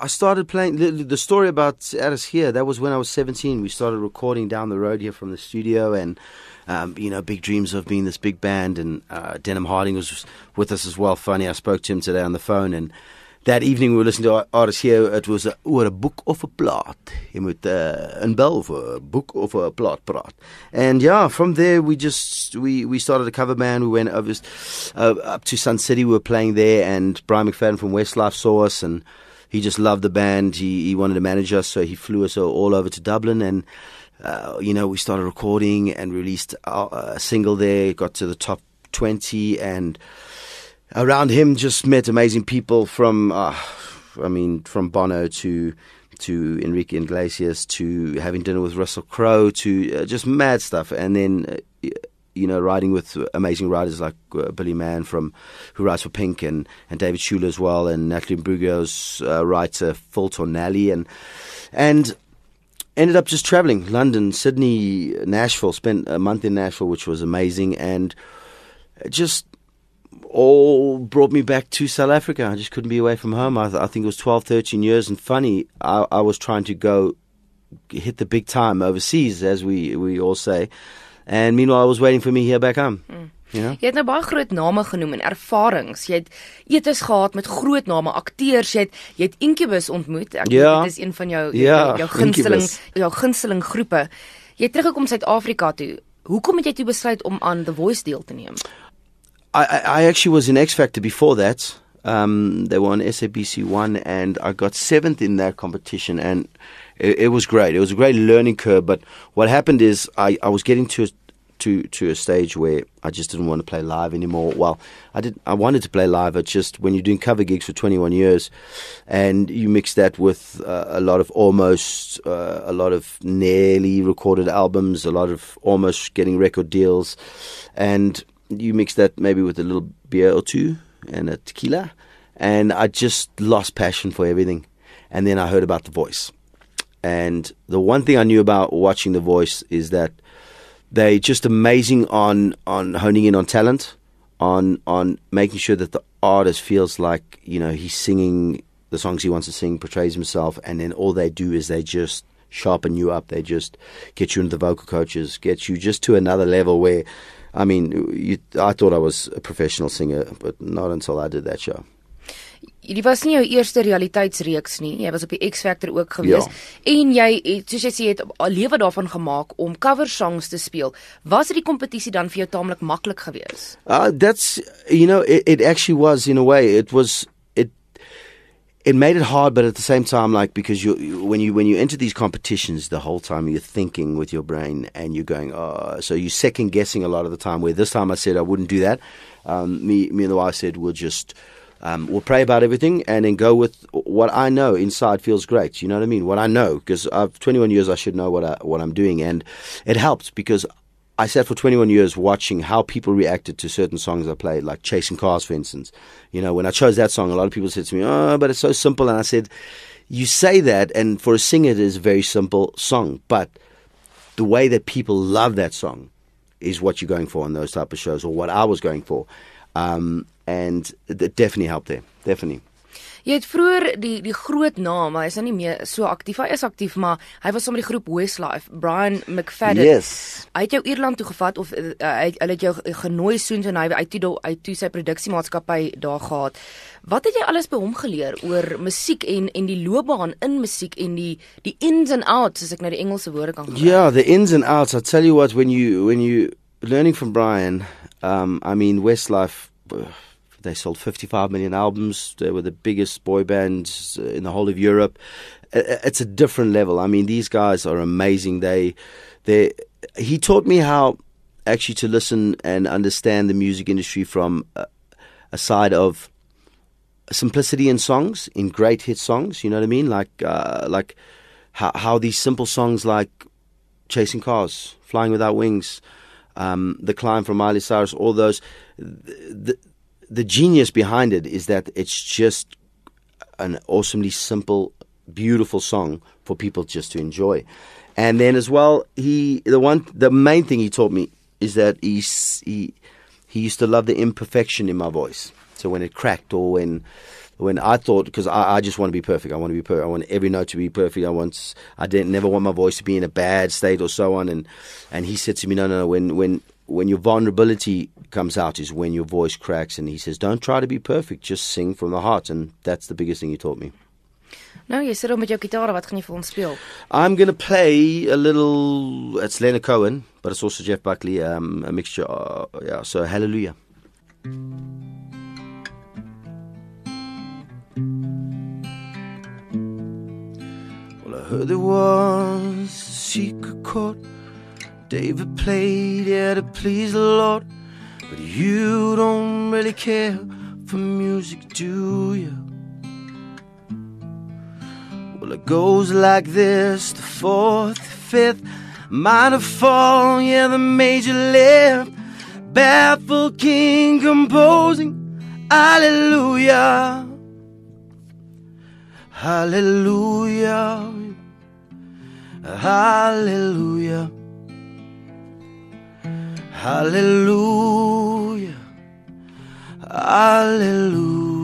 I started playing the, story about Addis here. That was when I was 17. We started recording down the road here from the studio, and um, you know, big dreams of being this big band. And uh, Denham Harding was with us as well. Funny, I spoke to him today on the phone, and that evening we were listening to artists here. It was a, boek of 'n plaat. Jy moet uh, 'n 'n boek of 'n plaat praat. And yeah, from there we just we we started a cover band. We went over uh, up to Sun City. We were playing there, and Brian McFadden from Westlife saw us, and he just loved the band. He he wanted to manage us, so he flew us all over to Dublin and. Uh, you know, we started recording and released a, a single there. Got to the top twenty, and around him just met amazing people from uh, I mean from Bono to to Enrique Iglesias to having dinner with Russell Crowe to uh, just mad stuff and then uh, you know riding with amazing riders like uh, Billy Mann from who writes for Pink and and David Schuler as well and Natalie Imbruglia's uh, writer Phil Thornalley and and ended up just traveling London Sydney Nashville spent a month in Nashville which was amazing and just all brought me back to South Africa. I just couldn't be away from home. I, th- I think it was 12, 13 years. And funny, I, I, was trying to go hit the big time overseas, as we, we all say. And meanwhile, I was waiting for me here back home. Mm. Ja. Jy het nou baie groot name genoem en ervarings. Jy het etes gehad met groot name, akteurs. Jy het jy het Incubus ontmoet. Ek ja. weet dit is een van jou ja, jou, jou gunsteling jou gunsteling groepe. Jy het teruggekom Suid-Afrika toe. Hoekom het jy toe besluit om aan The Voice deel te neem? I, I actually was in X Factor before that. Um, they were on SABC One, and I got seventh in that competition, and it, it, was great. It was a great learning curve. But what happened is I, I was getting to a, to to a stage where I just didn't want to play live anymore. Well, I did. I wanted to play live. It's just when you're doing cover gigs for 21 years, and you mix that with uh, a lot of almost, uh, a lot of nearly recorded albums, a lot of almost getting record deals, and you mix that maybe with a little beer or two and a tequila, and I just lost passion for everything. And then I heard about The Voice. And the one thing I knew about watching The Voice is that they're just amazing on, on honing in on talent, on on making sure that the artist feels like you know he's singing the songs he wants to sing, portrays himself, and then all they do is they just sharpen you up. They just get you into the vocal coaches, get you just to another level where I mean, you, I thought I was a professional singer, but not until I did that show. Dit was nie jou eerste realiteitsreeks nie. Jy was op die X Factor ook gewees ja. en jy het soos jy sê het 'n lewe daarvan gemaak om cover songs te speel. Was dit die kompetisie dan vir jou taamlik maklik geweest? Uh that's you know it, it actually was in a way. It was it made it hard, but at the same time, like because you when you when you enter these competitions, the whole time you're thinking with your brain and you're going, oh, so you're second guessing a lot of the time. Where this time I said I wouldn't do that. Um, me, me and the wife said we'll just um, we'll pray about everything and then go with what I know inside feels great. You know what I mean? What I know because I've 21 years, I should know what I, what I'm doing, and it helps because I sat for 21 years watching how people reacted to certain songs I played, like Chasing Cars, for instance. You know, when I chose that song, a lot of people said to me, oh, but it's so simple. And I said, you say that, and for a singer, it is a very simple song. But the way that people love that song is what you're going for on those type of shows, or what I was going for. Um, and it definitely helped there. Definitely. Jy het vroeër die die groot naam, hy is nou nie meer so aktief. Hy is aktief, maar hy was saam met die groep Westlife, Brian McFadden. Yes. Hy het jou Ierland toe gevat of uh, hy hulle het jou genooi soos en hy uit toe uit toe sy produksiemaatskappy daar gehad. Wat het jy alles by hom geleer oor musiek en en die loopbaan in musiek en die die ins and outs as ek nou die Engelse woorde kan gebruik? Yeah, the ins and outs. I tell you what when you when you learning from Brian, um I mean Westlife uh, They sold 55 million albums. They were the biggest boy bands in the whole of Europe. It's a different level. I mean, these guys are amazing. They, they. He taught me how actually to listen and understand the music industry from a, a side of simplicity in songs, in great hit songs. You know what I mean? Like, uh, like how, how these simple songs like "Chasing Cars," "Flying Without Wings," um, "The Climb" from Miley Cyrus, all those. The, the genius behind it is that it's just an awesomely simple, beautiful song for people just to enjoy. And then as well, he the one the main thing he taught me is that he he he used to love the imperfection in my voice. So when it cracked or when when I thought because I, I just want to be perfect. I want to be perfect. I want every note to be perfect. I want I didn't never want my voice to be in a bad state or so on. And and he said to me, no, no, no. When when when your vulnerability comes out is when your voice cracks. And he says, don't try to be perfect. Just sing from the heart. And that's the biggest thing he taught me. Nou, jy sit op met jou gitaar, wat gaan jy vir ons speel? I'm going to play a little. It's Leonard Cohen, but it's also Jeff Buckley. Um, a mixture. Uh, yeah. So Hallelujah. Well, I heard there was a secret chord David played yeah to please the Lord, but you don't really care for music, do you? Well, it goes like this: the fourth, fifth, minor fall, yeah, the major lift, baffled king composing, hallelujah. Hallelujah. Hallelujah. Hallelujah. Hallelujah.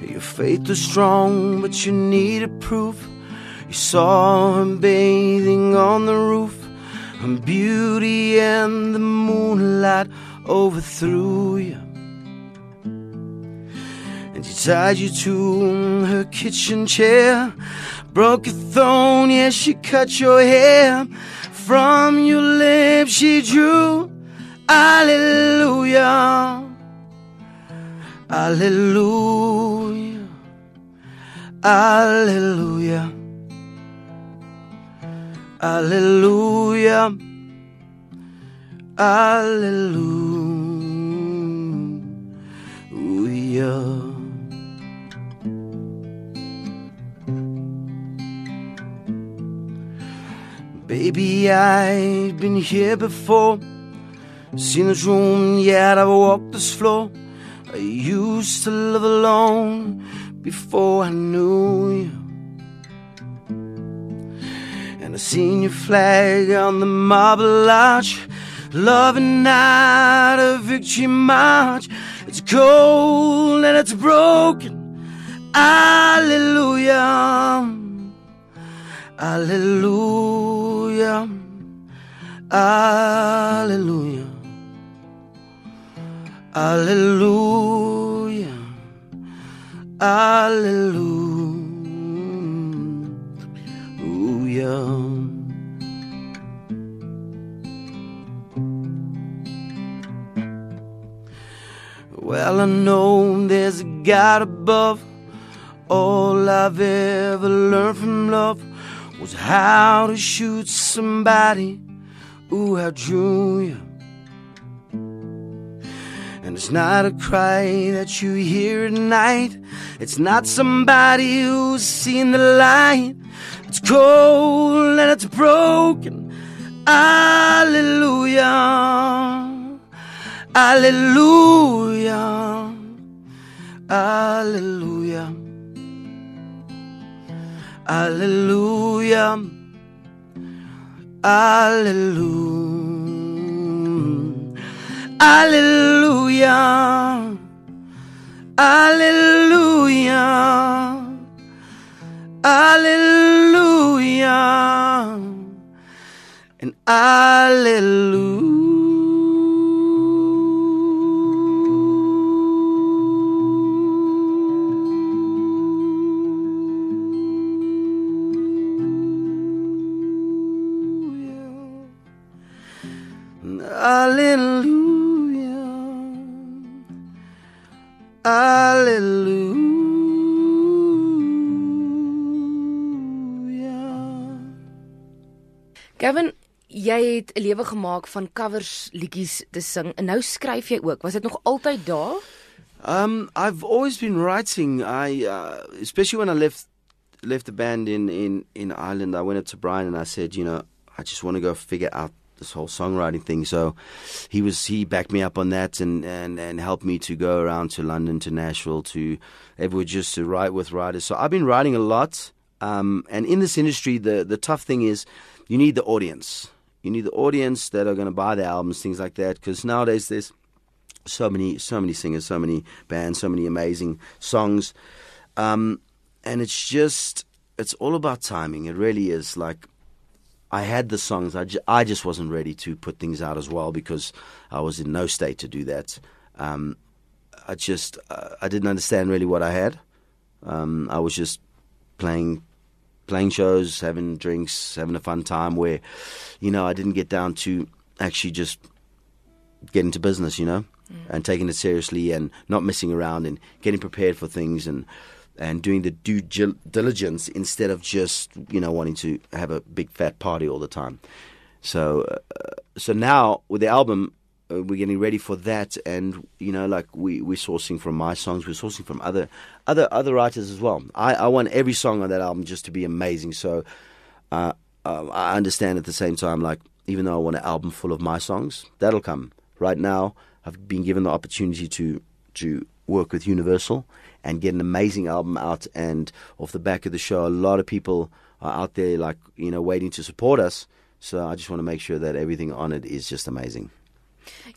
Your faith is strong, but you needed proof. You saw him bathing on the roof, and beauty and the moonlight overthrew you. She tied you to her kitchen chair, broke your throne, yeah, she cut your hair. From your lips she drew, Hallelujah. Hallelujah. Hallelujah. Hallelujah. Hallelujah. Baby, I've been here before. Seen this room, yet I've walked this floor. I used to live alone before I knew you. And I seen your flag on the marble arch. Loving night, a victory march. It's cold and it's broken. Hallelujah. Hallelujah. Hallelujah. Hallelujah. Hallelujah. Well, I know there's a God above. All I've ever learned from love was how to shoot somebody who outdrew you. And it's not a cry that you hear at night. It's not somebody who's seen the light. It's cold and it's broken. Hallelujah. Hallelujah. Hallelujah. Alleluia. Alleluia. Alleluia. Alleluia. Hallelujah, And Alleluia. Hallelujah. Hallelujah. Gavin, jy het 'n lewe gemaak van covers liedjies te sing en nou skryf jy ook. Was dit nog altyd daar? Um, I've always been writing. I, uh, especially when I left left the band in, in, in Ireland, I went up to Brian and I said, you know, I just want to go figure out this whole songwriting thing. So he was he backed me up on that and, and, and helped me to go around to London, to Nashville, to everywhere just to write with writers. So I've been writing a lot. Um, and in this industry, the the tough thing is you need the audience. You need the audience that are going to buy the albums, things like that. Because nowadays there's so many, so many singers, so many bands, so many amazing songs, um, and it's just, it's all about timing. It really is. Like, I had the songs, I, ju- I just wasn't ready to put things out as well because I was in no state to do that. Um, I just, uh, I didn't understand really what I had. Um, I was just playing playing shows, having drinks, having a fun time where, you know, I didn't get down to actually just getting to business, you know, mm. and taking it seriously and not messing around and getting prepared for things and and doing the due diligence instead of just you know wanting to have a big fat party all the time. So uh, so now with the album, uh, we're getting ready for that, and you know, like we we're sourcing from my songs, we're sourcing from other other other writers as well. I, I want every song on that album just to be amazing. So uh, uh, I understand at the same time, like even though I want an album full of my songs, that'll come. Right now, I've been given the opportunity to to work with Universal and get an amazing album out. And off the back of the show, a lot of people are out there, like you know, waiting to support us. So I just want to make sure that everything on it is just amazing.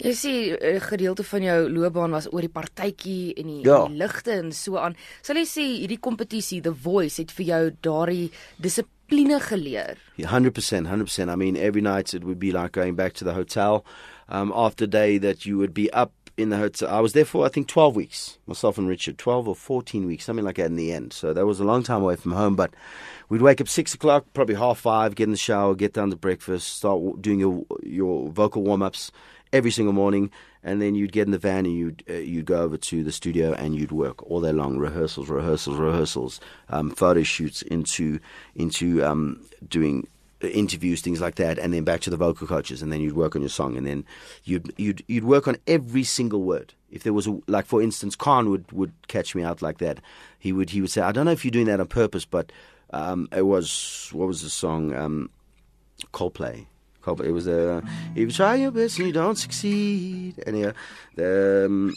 Jy sê 'n eh, gedeelte van jou loopbaan was oor die partytjie en die, ja. die ligte en so aan. Sal jy sê hierdie kompetisie The Voice het vir jou daardie dissipline geleer? Yeah, 100%, 100%. I mean every night it would be like going back to the hotel um after day that you would be up in the hotel. I was there for I think 12 weeks, myself and Richard, 12 or 14 weeks, something like that in the end. So that was a long time away from home, but we'd wake up six o'clock, probably half five, get in the shower, get down to breakfast, start doing your your vocal warm ups every single morning, and then you'd get in the van and you'd uh, you'd go over to the studio and you'd work all day long, rehearsals, rehearsals, rehearsals, um, photo shoots into into um, doing interviews, things like that, and then back to the vocal coaches, and then you'd work on your song, and then you'd you'd you'd work on every single word. If there was a, like, for instance, Kahn would would catch me out like that. He would he would say, "I don't know if you're doing that on purpose, but um, it was what was the song? Um, Coldplay." It was a uh, if you try your best and you don't succeed, and yeah, the um,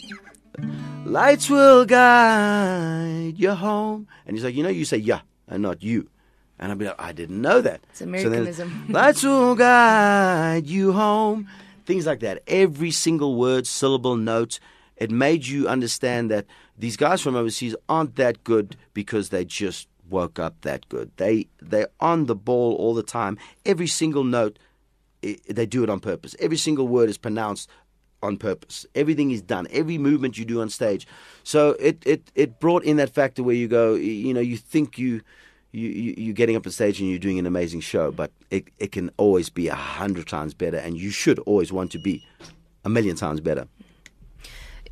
lights will guide you home. And he's like, you know, you say yeah and not you. And I'd be like, I didn't know that. It's Americanism. So then, lights will guide you home. Things like that. Every single word, syllable, note. It made you understand that these guys from overseas aren't that good because they just woke up that good. They they're on the ball all the time. Every single note it, they do it on purpose. Every single word is pronounced on purpose. Everything is done. Every movement you do on stage. So it it it brought in that factor where you go, you know, you think you. You, you, you're getting up on stage and you're doing an amazing show, but it, it can always be a hundred times better, and you should always want to be a million times better.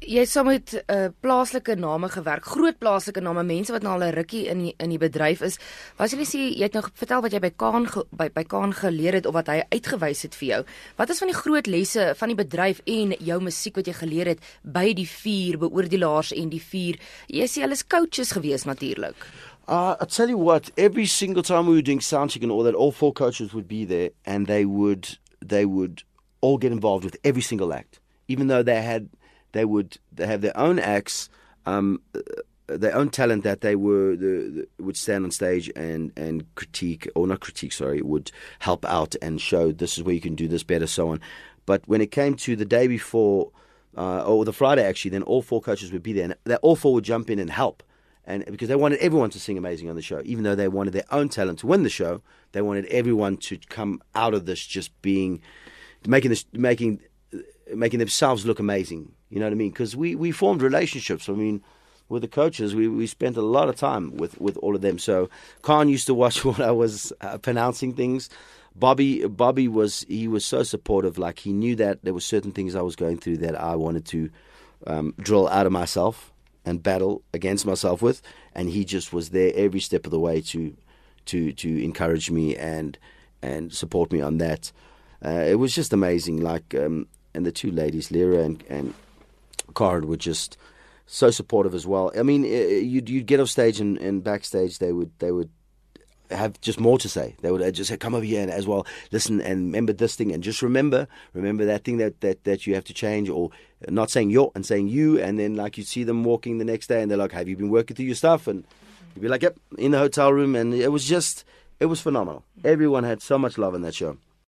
jy het saam met 'n uh, plaaslike name gewerk, groot plaaslike name, mense wat nou al 'n rukkie in die, in die bedryf is. Was jy sê jy het nou vertel wat jy by Kaan by by Kaan geleer het of wat hy uitgewys het vir jou. Wat is van die groot lesse van die bedryf en jou musiek wat jy geleer het by die vier beoordelaars en die vier? Jy sê hulle is coaches gewees natuurlik. Uh, I tell you what, every single time we were doing soundcheck and all that, all four coaches would be there, and they would they would all get involved with every single act, even though they had they would they have their own acts, um, uh, their own talent that they were the, the, would stand on stage and and critique or not critique, sorry, would help out and show this is where you can do this better, so on. But when it came to the day before, uh, or the Friday actually, then all four coaches would be there, and all four would jump in and help. And because they wanted everyone to sing amazing on the show, even though they wanted their own talent to win the show, they wanted everyone to come out of this just being, making this, making, making themselves look amazing you know what I mean? Because we, we formed relationships. I mean, with the coaches, we, we spent a lot of time with, with all of them. So Kahn used to watch when I was uh, pronouncing things. Bobby Bobby was he was so supportive. Like he knew that there were certain things I was going through that I wanted to um, drill out of myself and battle against myself with, and he just was there every step of the way to to to encourage me and and support me on that. Uh, it was just amazing. Like um, and the two ladies, Lira and and card were just so supportive as well. I mean, you'd, you'd get off stage and, and backstage they would they would have just more to say. They would uh, just say, "Come over here and as well, listen and remember this thing and just remember, remember that thing that that that you have to change." Or not saying you and saying you, and then like you see them walking the next day and they're like, "Have you been working through your stuff?" And you'd be like, "Yep," in the hotel room, and it was just It was phenomenal. Mm-hmm. Everyone had so much love in that show.